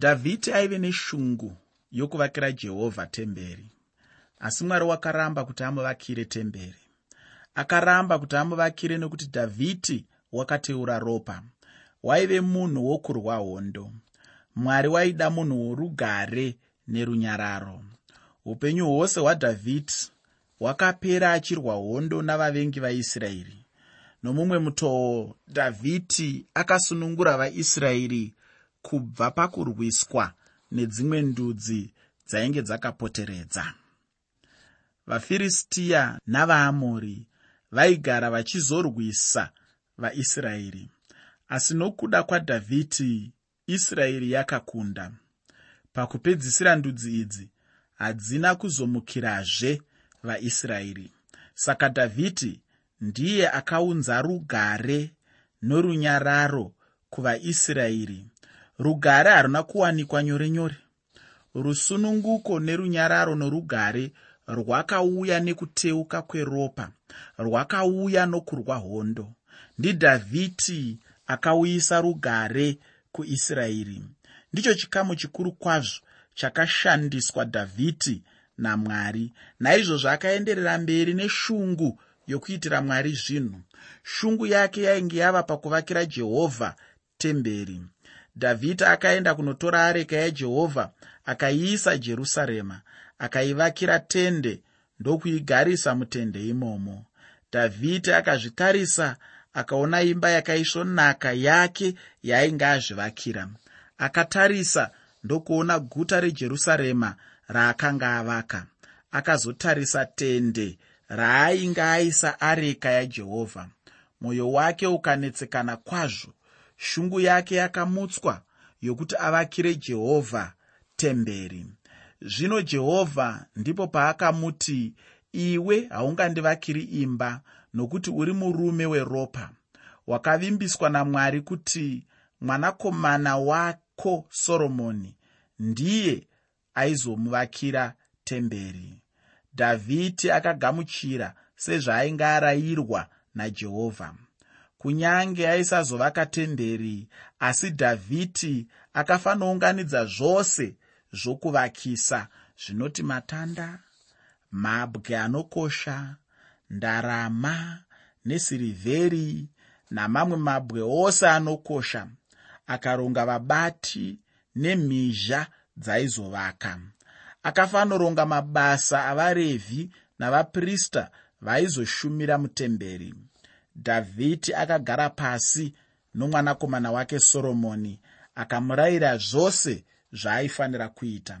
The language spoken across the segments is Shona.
dhavhidhi aive neshungu yokuvakira jehovha temberi. Asi mwari wakaramba kuti amuvakire temberi. Akaramba kuti amuvakire nokuti dhavhidhi wakateura ropa. Waive munhu wokurwa hondo. Mwari waida munhu worugare nerunyararo. Upenyu hwose hwadhavhidhi hwakapera achirwa hondo navavengi vaisraeri. Nomumwe mutoo dhavhidhi akasunungura vaisraeri kubva pakurwiswa nedzimwe ndudzi dzainge dzakapoteredza. Vafiristiya navaamori vaigara vachizorwisa vaisraeri. Asi nokuda kwadhavhidhi israeri yakakunda. Pakupedzisira ndudzi idzi hadzina kuzomukirazve vaisraeri. Saka dhavhidhi ndiye akaunza rugare norunyararo kuvaisraeri rugare haruna kuwanikwa nyore nyore rusununguko nerunyararo norugare rwakauya nekuteuka kweropa rwakauya nokurwa hondo. Ndidhavhidhi akauyisa rugare kuisraeri. Ndicho chikamu chikuru kwazvo chakashandiswa dhavhidhi namwari naizvozvo akaenderera mberi neshungu yokuitira mwari zvinhu. Shungu yake yainge yava pakuvakira jehovha temberi dhavhidhi akaenda kunotora areka yajehovha akaiisa jerusarema akaivakira tende ndokuigarisa mutende imomo. Dhavhidhi akazvitarisa akaona imba yakaisvonaka yake yaainge azvivakira akatarisa ndokuona guta rejerusarema raakanga avaka. Akazotarisa tende raainge aisa areka yajehovha. Mwoyo wake ukanetsekana kwazvo shungu yake yakamutswa yokuti avakire jehovha temberi. Zvino jehovha ndipo paakamuti iwe haungandivakiri imba nokuti uri murume weropa. Wakavimbiswa namwari kuti mwanakomana wako soromoni ndiye aizomuvakira temberi dhavhidhi akagamuchira sezvaainge arayirwa najehovha kunyange aisazovaka temberi asi dhavhidhi akafanounganidza zvose zvokuvakisa zvinoti matanda mabwe anokosha ndarama nesirivheri namamwe mabwe ose anokosha akaronga vabati nemhizha dzaizovaka. Akafanoronga mabasa avarevhi navaprista vaizoshumira mutemberi dhavhidhi akagara pasi nomwanakomana wake soromoni akamurayira zvose zvaaifanira kuita.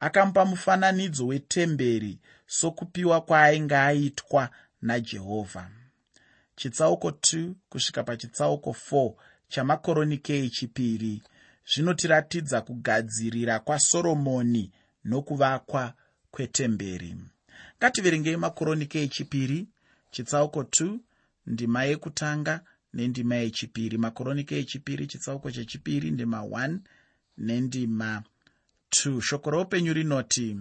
Akamupa mufananidzo wetemberi sokupiwa kwaainge aitwa najehovha. Chitsauko 2 kusvika pachitsauko 4 chamakoronike echipiri zvinotiratidza kugadzirira kwasoromoni nokuvakwa kwetemberi. Ngativerengei makoronike echipiri. Chitsauko 2 ndima yekutanga nendima yechipiri makoronike echipiri chitsauko chechipiri ndima 1 nendima 2 shoko roupenyu rinoti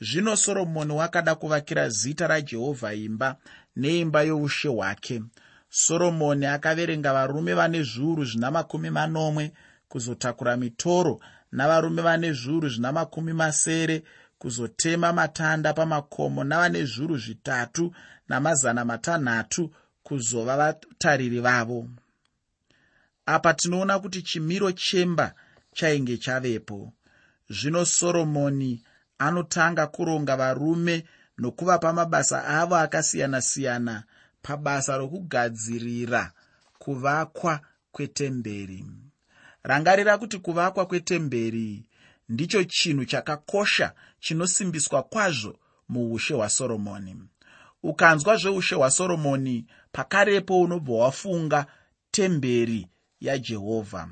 zvino soromoni wakada kuvakira zita rajehovha imba neimba youshe hwake. Soromoni akaverenga varume vane zviuru zvina makumi manomwe kuzotakura mitoro navarume vane zviuru zvina makumi masere kuzotema matanda pamakomo navane zviuru zvitatu namazana matanhatu kuzova vatariri vavo. Apa tinoona kuti chimiro chemba chainge chavepo. Zvino soromoni anotanga kuronga varume nokuvapa mabasa avo akasiyana-siyana pabasa rokugadzirira kuvakwa kwetemberi. Rangarira kuti kuvakwa kwetemberi ndicho chinhu chakakosha chinosimbiswa kwazvo muushe hwasoromoni. Ukanzwa zveushe hwasoromoni pakarepo unobva wafunga temberi yajehovha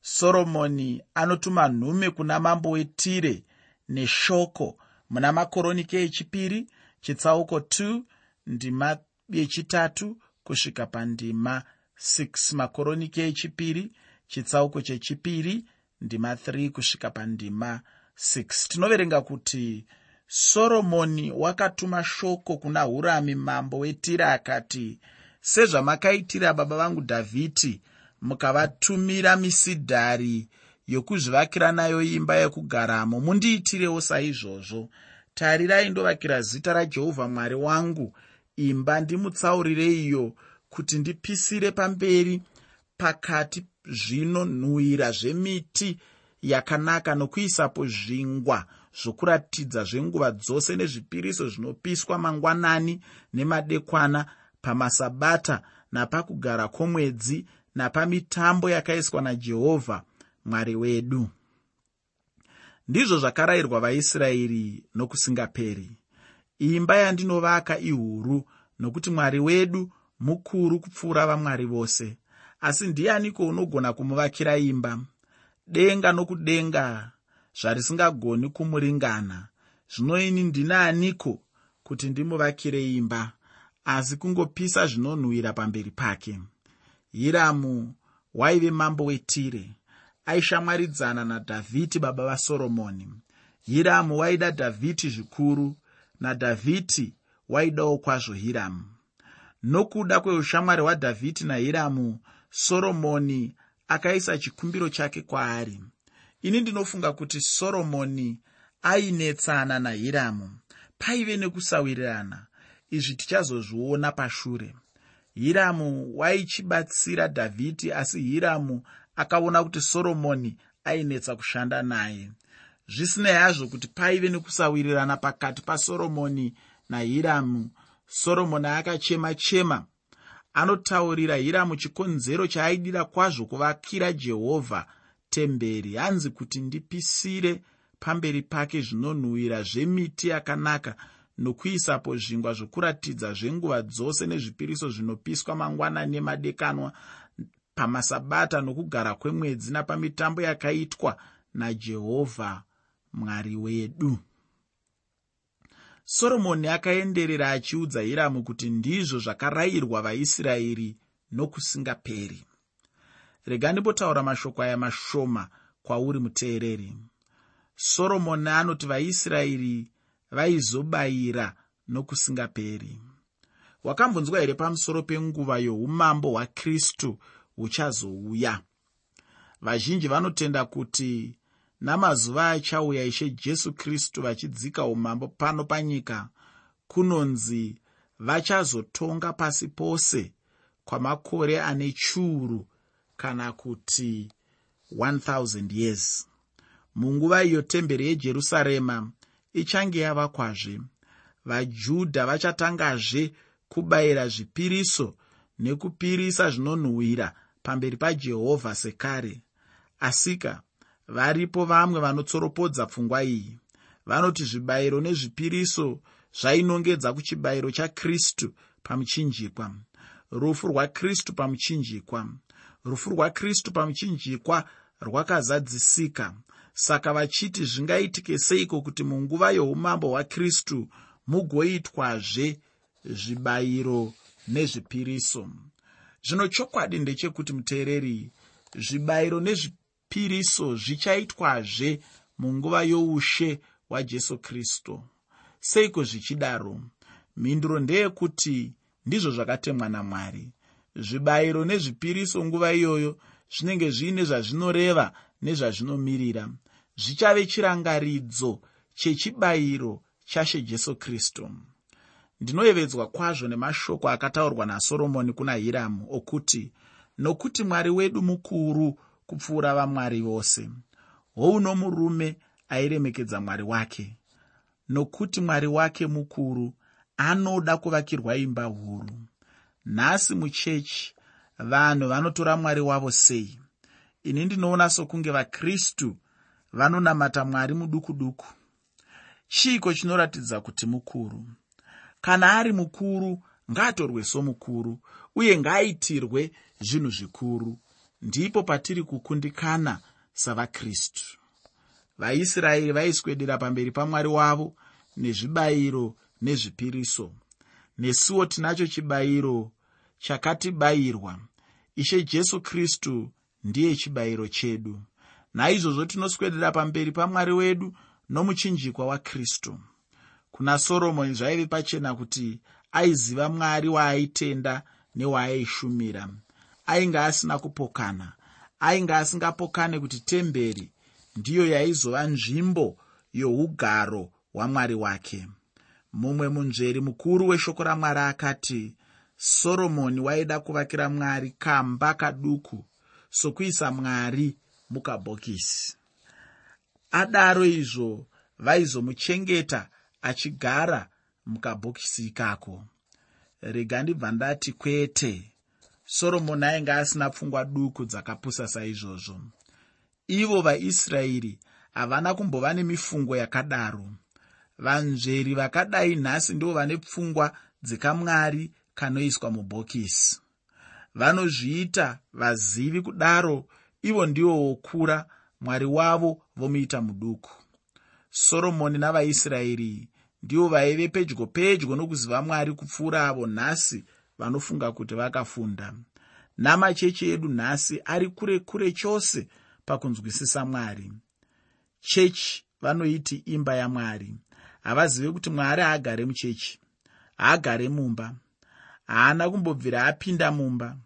soromoni anotuma nhume kuna mambo wetire neshoko muna makoronike echipiri chitsauko 2 ndima yechitatu kusvika pandima 6 makoronike echipiri chitsauko chechipiri ndima 3 kusvika pandima 6 tinoverenga kuti soromoni wakatuma shoko kuna hurami mambo wetira akati sezvamakaitira baba vangu dhavhidhi mukavatumira misidhari yokuzvivakira nayo imba yekugaramo. Mundiitirewo saizvozvo. Tarirai ndovakira zita rajehovha mwari wangu. Imba ndimutsaurire iyo kuti ndipisire pamberi pakati zvino nhuyira zvemiti yakanaka nokuisapo zvingwa zvokuratidza zvenguva dzose nezvipiriso zvinopiswa mangwanani nemadekwana pamasabata napakugara kwomwedzi napamitambo yakaiswa najehovha mwari wedu. Ndizvo zvakarayirwa vaisraeri nokusingaperi. Imba yandinovaka ihuru nokuti mwari wedu mukuru kupfuura vamwari vose. Asi ndianiko unogona kumuvakira imba? Denga nokudenga zvarisingagoni kumuringana. Zvino ini ndinaaniko kuti ndimuvakire imba asi kungopisa zvinonhuhwira pamberi pake? Hiramu waive mambo wetire aishamwaridzana nadhavhidhi baba vasoromoni hiramu waida dhavhidhi zvikuru nadhavhidhi waidawo kwazvo hiramu. Nokuda kweushamwari hwadhavhidhi nahiramu soromoni akaisa chikumbiro chake kwaari ini ndinofunga kuti soromoni ainetsana nahiramu. Paive nekusawirirana. Izvi tichazozviona pashure. Hiramu waichibatsira dhavhidhi asi hiramu akaona kuti soromoni ainetsa kushanda naye. Zvisinei hazvo kuti paive nekusawirirana pakati pasoromoni nahiramu. Soromoni akachema chema anotaurira hiramu chikonzero chaaidira kwazvo kuvakira jehovha temberi. Hanzi kuti ndipisire pamberi pake zvinonhuhwira zvemiti yakanaka nokuisapo zvingwa zvokuratidza zvenguva dzose nezvipiriso zvinopiswa mangwana nemadekanwa. Pamasabata nokugara kwemwedzi napamitambo yakaitwa najehovha mwari wedu. Soromoni akaenderera achiudza hiramu kuti ndizvo zvakarayirwa vaisraeri nokusingaperi rega ndimbotaura mashoko aya mashoma kwauri muteereri. Soromoni anoti vaisraeri vaizobayira nokusingaperi. Wakambonzwa here pamusoro penguva youmambo hwakristu huchazouya? Vazhinji vanotenda kuti namazuva achauya ishe jesu kristu vachidzika umambo pano panyika kunonzi vachazotonga pasi pose kwamakore ane chiuru kana kuti 1000 years. Munguva iyo temberi yejerusarema ichange yavakwazve vajudha vachatangazve kubayira zvipiriso nekupirisa zvinonhuhwira pamberi pajehovha sekare. Asika varipo vamwe vanotsoropodza pfungwa iyi. Vanoti zvibayiro nezvipiriso zvainongedza kuchibayiro chakristu pamuchinjikwa. Rufu rwakristu pamuchinjikwa rufu rwakristu pamuchinjikwa rwakazadzisika. Saka vachiti zvingaitike seiko kuti munguva youmambo hwakristu mugoitwazve zvibayiro nezvipiriso? Zvino chokwadi ndechekuti muteereri zvibayiro nezvipiriso zvichaitwazve munguva youshe hwajesu kristu. Seiko zvichidaro? Mhinduro ndeyekuti ndizvo zvakatemwa namwari zvibayiro nezvipiriso nguva iyoyo zvinenge zviine zvazvinoreva nezvazvinomirira. Zvichave chirangaridzo chechibayiro chashe jesu kristu. Ndinoyevedzwa kwazvo nemashoko akataurwa nasoromoni kuna hiramu okuti nokuti mwari wedu mukuru kupfuura vamwari vose houno murume airemekedza mwari wake. Nokuti mwari wake mukuru anoda kuvakirwa imba huru nhasi muchechi vanhu vanotora mwari wavo sei. Ini ndinoona sokunge vakristu vanonamata mwari muduku duku chiiko chinoratidza kuti mukuru? Kana ari mukuru ngaatorwe somukuru uye ngaaitirwe zvinhu zvikuru. Ndipo patiri kukundikana savakristu. Vaisraeri vaiswedera pamberi pamwari wavo nezvibayiro nezvipiriso nesuwo tinacho chibayiro chakatibayirwa ishe jesu kristu ndiye chibayiro chedu. Naizvozvo tinoswedera pamberi pamwari wedu nomuchinjikwa wakristu kuna soromoni zvaive pachena kuti aiziva mwari waaitenda newaaishumira ainge asina kupokana ainge asingapokane kuti temberi ndiyo yaizova nzvimbo yougaro hwamwari wake mumwe munzveri mukuru weshoko ramwari akati soromoni waida kuvakira mwari kamba kaduku sokuisa mwari mukabhokisi. Adaro izvo vaizomuchengeta achigara mukabhokisi ikako. Rega ndibva ndati kwete soromoni ainge asina pfungwa duku dzakapusa saizvozvo. Ivo vaisraeri havana kumbova nemifungo yakadaro vanzveri vakadai nhasi ndivo vane pfungwa dzekamwari kanoiswa mubhokisi. Vanozviita vazivi kudaro ivo ndivo wokura mwari wavo vomuita muduku. Soromoni navaisraeri ndivo vaive pedyo pedyo nokuziva mwari kupfuura avo nhasi vanofunga kuti vakafunda. Namachechi edu nhasi ari kure kure chose pakunzwisisa mwari. Chechi vanoiti imba yamwari havazive kuti mwari haagare muchechi haagare mumba haana kumbobvira apinda mumba.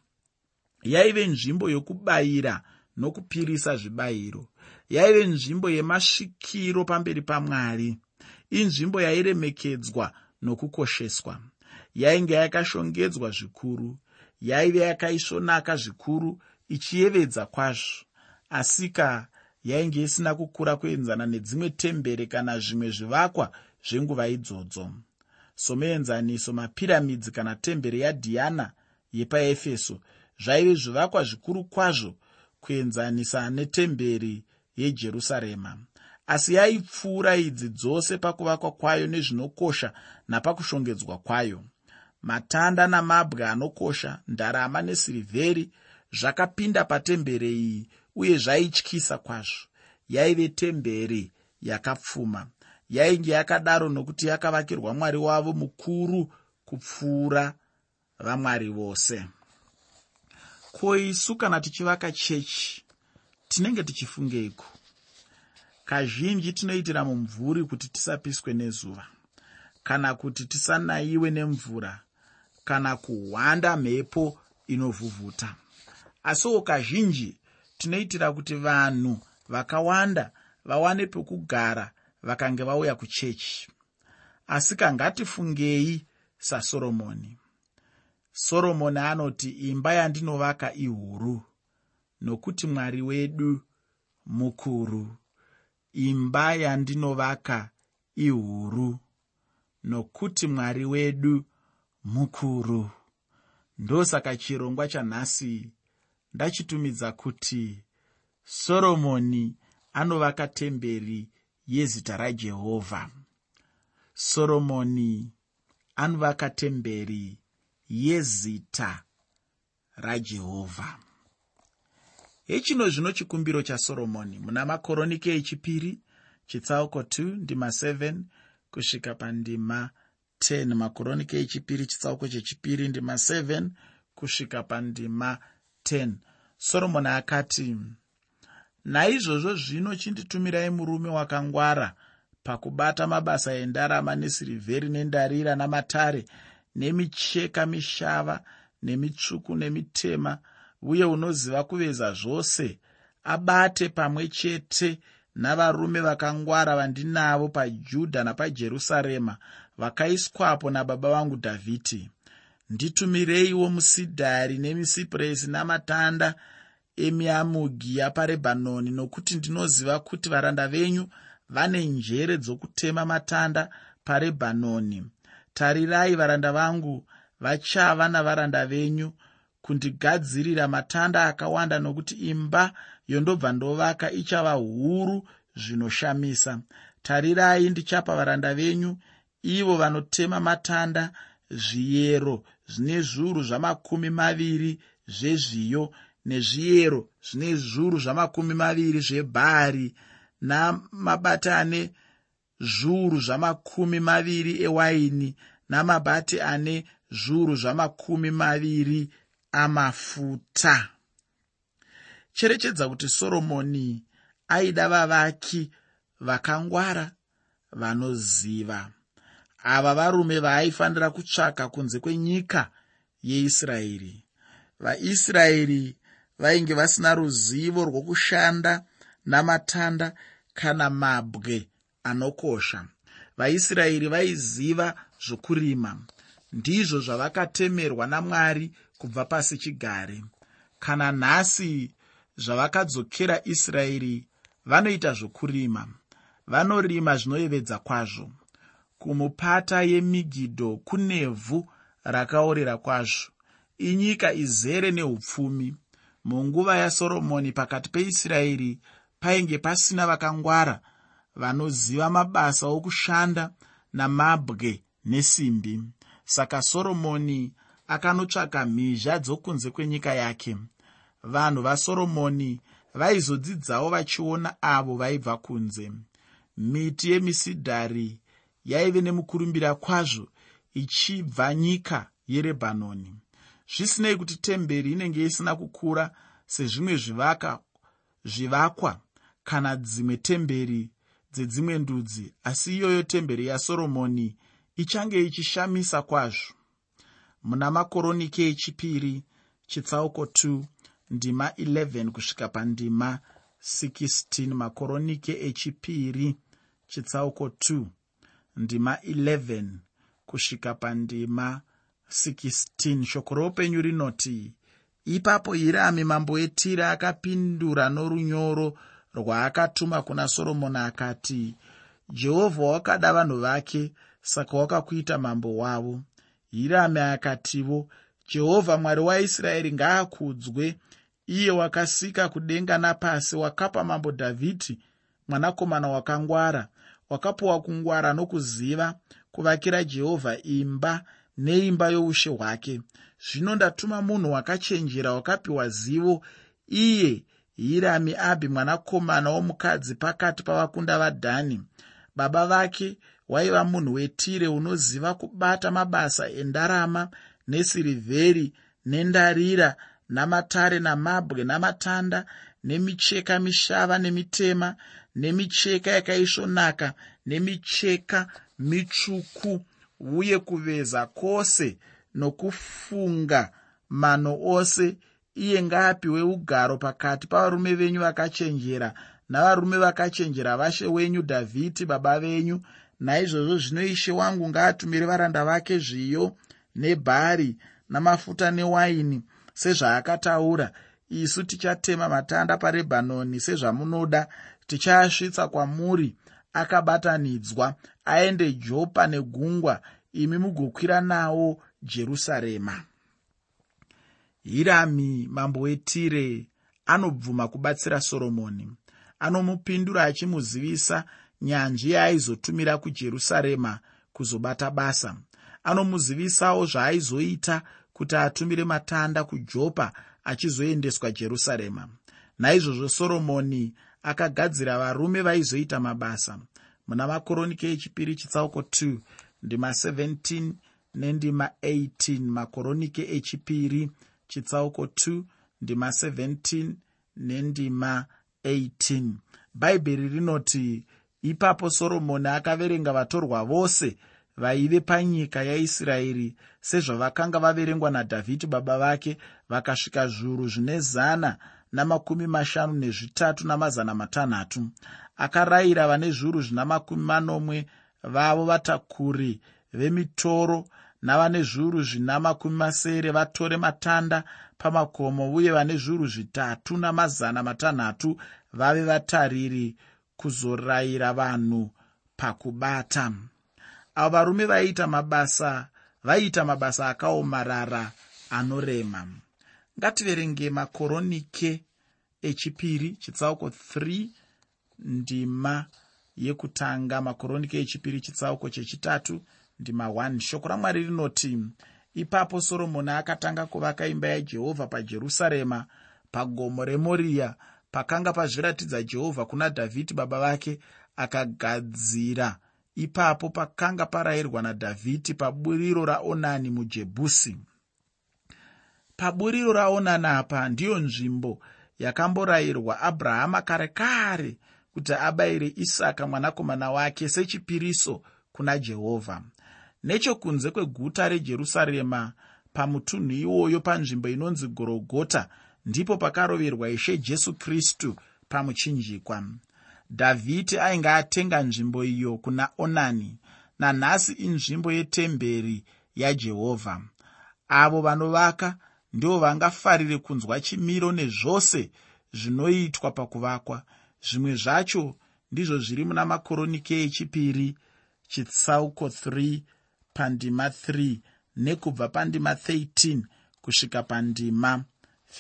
Yaive nzvimbo yokubayira nokupirisa zvibayiro. Yaive nzvimbo yemasvikiro pamberi pamwari. Inzvimbo yairemekedzwa nokukosheswa. Yainge yakashongedzwa zvikuru. Yaive yakaisvonaka zvikuru ichiyevedza kwazvo. Asika yainge isina kukura kuenzana nedzimwe tembere kana zvimwe zvivakwa zvenguva idzodzo. Somuenzaniso mapiramidzi kana temberi yadhiana yepaefeso zvaive zvivakwa zvikuru kwazvo kuenzanisa netemberi yejerusarema. Asi yaipfuura idzi dzose pakuvakwa kwayo nezvinokosha napakushongedzwa kwayo. Matanda namabwe anokosha ndarama nesirivheri zvakapinda patemberi iyi uye zvaityisa kwazvo. Yaive temberi yakapfuma. Yainge yakadaro nokuti yakavakirwa mwari wavo mukuru kupfuura vamwari vose. Ko isu kana tichivaka chechi tinenge tichifungeiko kazhinji tinoitira mumvuri kuti tisapiswe nezuva. Kana kuti tisanayiwe nemvura kana kuhwanda mhepo inovhuvhuta. Asiwo kazhinji tinoitira kuti vanhu vakawanda vawane pekugara vakange vauya kuchechi. Asi kangatifungei sasoromoni. Soromoni anoti imba yandinovaka ihuru nokuti mwari wedu mukuru. Imba yandinovaka ihuru nokuti mwari wedu mukuru. Ndosaka chirongwa chanhasi ndachitumidza kuti soromoni anovaka temberi yezita rajehovha soromoni anovaka temberi yezita rajehovha hechino zvino chikumbiro chasoromoni muna makoronike echipiri chitsauko 2 ndima 7 kusvika pandima 10 makoronike echipiri chitsauko chechipiri ndima 7 kusvika pandima 10 soromoni akati naizvozvo zvino chinditumirai murume wakangwara pakubata mabasa endarama nesirivheri nendarira namatare nemicheka mishava nemitsvuku nemitema uye unoziva kuveza zvose abate pamwe chete navarume vakangwara vandinavo pajudha napajerusarema vakaiswapo nababa vangu dhavhidhi nditumireiwo musidhari nemisipuresi namatanda emiamugi yaparebhanoni nokuti ndinoziva kuti varanda venyu vane njere dzokutema matanda parebhanoni. Tarirai varanda vangu vachava navaranda venyu kundigadzirira matanda akawanda nokuti imba yondobva ndovaka ichava huru zvinoshamisa. Tarirai ndichapa varanda venyu ivo vanotema matanda zviyero zvine zviuru zvamakumi maviri zvezviyo nezviyero zvine zviuru zvamakumi maviri zvebhari namabate ane zviuru zvamakumi maviri ewaini namabate ane zviuru zvamakumi maviri amafuta. Cherechedza kuti soromoni aida vavaki vakangwara vanoziva ava varume vaaifanira kutsvaka kunze kwenyika yeisraeri. Vaisraeri vainge vasina ruzivo rwokushanda namatanda kana mabwe anokosha. Vaisraeri vaiziva zvokurima. Ndizvo zvavakatemerwa namwari kubva pasi chigare. Kana nhasi zvavakadzokera israeri vanoita zvokurima. Vanorima zvinoyevedza kwazvo kumupata yemigidho kunevhu rakaorera kwazvo. Inyika izere neupfumi. Munguva yasoromoni pakati peisraeri painge pasina vakangwara vanoziva mabasa okushanda namabwe nesimbi. Saka soromoni akanotsvaka mhizha dzokunze kwenyika yake. Vanhu vasoromoni vaizodzidzawo vachiona avo vaibva kunze. Miti yemisidhari yaive nemukurumbira kwazvo ichibva nyika yerebhanoni. Zvisinei kuti temberi inenge isina kukura sezvimwe zvivaka zvivakwa kana dzimwe temberi dzedzimwe ndudzi asi iyoyo temberi yasoromoni ichange ichishamisa kwazvo. Muna makoronike echipiri chitsauko 2 ndima 11 kusvika pandima 16 makoronike echipiri chitsauko 2 ndima 11 kusvika pandima 16 shoko roupenyu rinoti ipapo hirami mambo wetire akapindura norunyoro rwaakatuma kuna soromoni akati jehovha wakada vanhu vake saka wakakuita mambo wavo hirami akativo jehovha mwari waisraeri ngaakudzwe iye wakasika kudenga napasi wakapa mambo dhavhidhi mwanakomana wakangwara wakapiwa kungwara nokuziva kuvakira jehovha imba neimba youshe hwake. Zvino ndatuma munhu wakachenjera wakapiwa zivo iye hirami abhi mwanakomana womukadzi pakati pavakunda vadhani. Baba vake waiva munhu wetire unoziva kubata mabasa endarama nesirivheri nendarira namatare namabwe namatanda nemicheka mishava nemitema nemicheka yakaisvonaka nemicheka mitsvuku uye kuveza kwose nokufunga mano ose. Iye ngaapiwe ugaro pakati pavarume venyu vakachenjera navarume vakachenjera vashe wenyu dhavhidhi baba venyu. Naizvozvo zvino ishe wangu ngaatumire varanda vake zviyo nebhari namafuta newaini sezvaakataura. Isu tichatema matanda parebhanoni sezvamunoda tichaasvitsa kwamuri akabatanidzwa aende jopa negungwa imi mugokwira nawo jerusarema. Hirami mambo wetire anobvuma kubatsira soromoni. Anomupindura achimuzivisa nyanzvi yaaizotumira kujerusarema kuzobata basa. Anomuzivisawo zvaaizoita kuti atumire matanda kujopa achizoendeswa jerusarema. Naizvozvo soromoni akagadzira varume vaizoita mabasa. Muna makoronike echipiri chitsauko 2 ndima 17 nendima 18 makoronike echipiri chitsauko 2 ndima 17 nendima 18 bhaibheri rinoti ipapo soromoni akaverenga vatorwa vose vaive panyika yaisraeri sezvavakanga vaverengwa nadhavhidhi baba vake vakasvika zviuru zvine zana namakumi mashanu nezvitatu namazana matanhatu. Akarayira vane zviuru zvina makumi manomwe vavo vatakuri vemitoro navane zviuru zvina makumi masere vatore matanda pamakomo uye vane zviuru zvitatu namazana matanhatu vave vatariri kuzorayira vanhu pakubata. Avo varume vaiita mabasa vaiita mabasa akaomarara anorema. Ngativerenge makoronike echipiri chitsauko 3 ndima yekutanga. Makoronike echipiri chitsauko chechitatu ndima 1 shoko ramwari rinoti ipapo soromoni akatanga kuvaka imba yajehovha pajerusarema pagomo remoriya pakanga pazviratidza jehovha kuna dhavhidhi baba vake akagadzira. Ipapo pakanga parayirwa nadhavhidhi paburiro raonani mujebhusi paburiro raonani apa ndiyo nzvimbo yakamborayirwa abrahama kare kare kuti abayire isaka mwanakomana wake sechipiriso kuna jehovha nechokunze kweguta rejerusarema pamutunhu iwoyo panzvimbo inonzi gorogota ndipo pakaroverwa ishe jesu kristu pamuchinjikwa. Dhavhidhi ainge atenga nzvimbo iyo kuna onani nanhasi inzvimbo yetemberi yajehovha avo vanovaka ndivo vangafarire kunzwa chimiro nezvose zvinoitwa pakuvakwa. Zvimwe zvacho ndizvo zviri muna makoronike echipiri chitsauko 3 pandima 3 nekubva pandima 13 kusvika pandima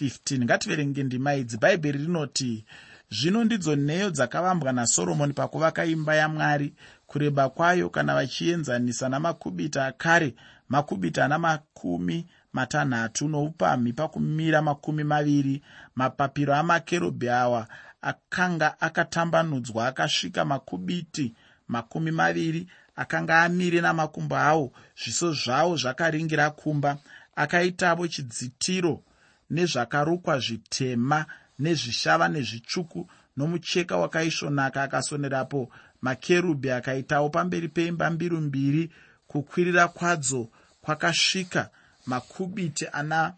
15 ngativerenge ndima idzi. Bhaibheri rinoti zvino ndidzo nheyo dzakavambwa nasoromoni pakuvaka imba yamwari kureba kwayo kana vachienzanisa namakubita akare makubita ana makumi matanhatu noupamhi pakumira makumi maviri mapapiro amakerubhi awa akanga akatambanudzwa akasvika makubiti makumi maviri akanga amire namakumbo awo zviso zvavo zvakaringira kumba akaitavo chidzitiro nezvakarukwa zvitema nezvishava nezvitsvuku nomucheka wakaisvonaka akasonerapo. Makerubhi akaitawo pamberi peimba mbiru mbiri kukwirira kwadzo kwakasvika makubiti ana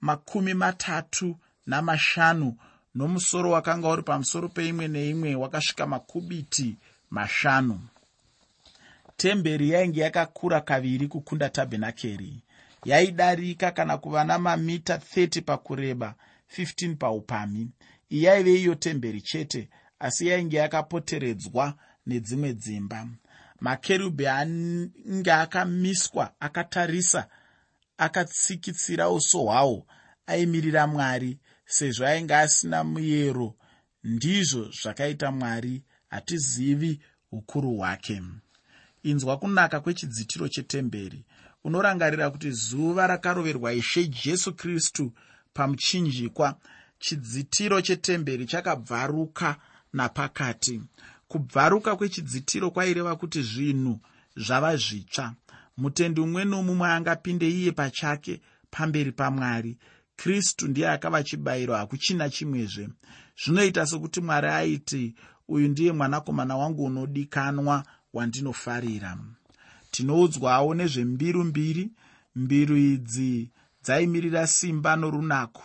makumi matatu namashanu nomusoro wakanga uri pamusoro peimwe neimwe wakasvika makubiti mashanu. Temberi yainge yakakura kaviri kukunda tabhenakeri. Yaidarika kana kuva namamita 30 pakureba 15 paupamhi. Iyi yaive iyo temberi chete asi yainge yakapoteredzwa nedzimwe dzimba. Makerubhi ange akamiswa akatarisa akatsikitsira uso hwawo aimirira mwari sezvo ainge asina muyero. Ndizvo zvakaita mwari hatizivi ukuru hwake. Inzwa kunaka kwechidzitiro chetemberi. Unorangarira kuti zuva rakaroverwa ishe jesu kristu pamuchinjikwa chidzitiro chetemberi chakabvaruka napakati. Kubvaruka kwechidzitiro kwaireva kuti zvinhu zvava zvitsva mutendi mumwe nomumwe angapinde iye pachake pamberi pamwari. Kristu ndiye akava chibayiro hakuchina chimwezve. Zvinoita sokuti mwari aiti uyu ndiye mwanakomana wangu unodikanwa wandinofarira. Tinoudzwawo nezvembiru mbiri. Mbiru idzi dzaimirira simba norunako.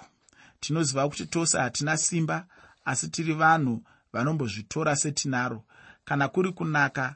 Tinoziva kuti tose hatina simba asi tiri vanhu vanombozvitora setinaro. Kana kuri kunaka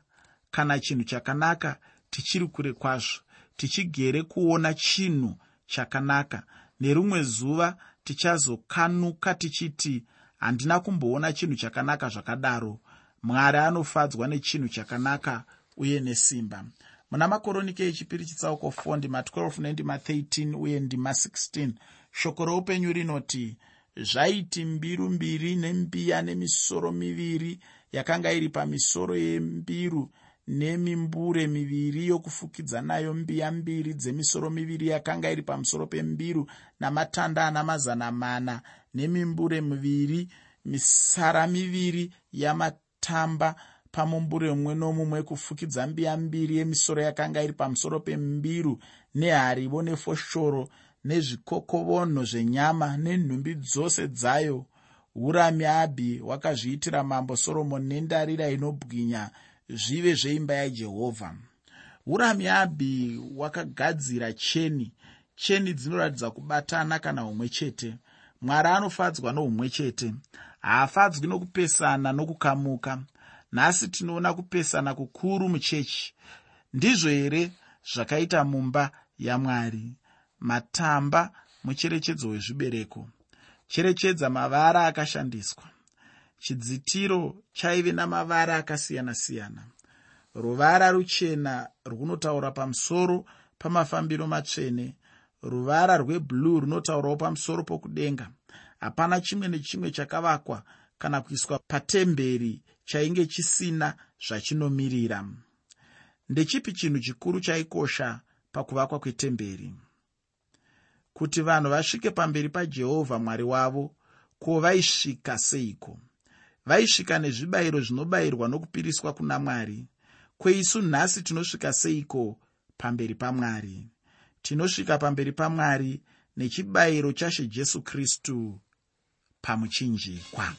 kana chinhu chakanaka tichiri kure kwazvo tichigere kuona chinhu chakanaka. Nerumwe zuva tichazokanuka tichiti handina kumboona chinhu chakanaka zvakadaro. Mwari anofadzwa nechinhu chakanaka uye nesimba. Muna makoronike echipiri chitsauko 4 ndima 12 nendima 13 uye ndima 16 shoko roupenyu rinoti zvaiti mbiru mbiri nembiya nemisoro miviri yakanga iri pamisoro yembiru nemimbure miviri yokufukidza nayo mbiya mbiri dzemisoro miviri yakanga iri pamusoro pembiru namatanda ana mazana mana nemimbure miviri misara miviri yamatamba pamumbure mumwe nomumwe kufukidza mbiya mbiri yemisoro yakanga iri pamusoro pembiru neharivo nefoshoro nezvikokovonho zvenyama nenhumbi dzose dzayo. Hurami abhi wakazviitira mambo soromoni nendarira inobwinya zvive zveimba yajehovha hurami abhi wakagadzira cheni. Cheni dzinoratidza kubatana kana umwe chete. Mwari anofadzwa noumwe chete. Haafadzwi nokupesana nokukamuka nhasi tinoona kupesana kukuru muchechi. Ndizvo here zvakaita mumba yamwari? Matamba mucherechedzo wezvibereko. Cherechedza mavara akashandiswa chidzitiro chaive namavara akasiyana-siyana ruvara ruchena runotaura pamusoro pamafambiro matsvene. Ruvara rwebhuruu runotaurawo pamusoro pokudenga. Hapana chimwe nechimwe chakavakwa kana kuiswa patemberi chainge chisina zvachinomiririra. Ndechipi chinhu chikuru chaikosha pakuvakwa kwetemberi? Kuti vanhu vasvike pamberi pajehovha mwari wavo ko vaisvika seiko vaisvika nezvibayiro zvinobayirwa nokupiriswa kuna mwari. Kweisu nhasi tinosvika seiko pamberi pamwari? Tinosvika pamberi pamwari nechibayiro chashe jesu kristu pamuchinjikwa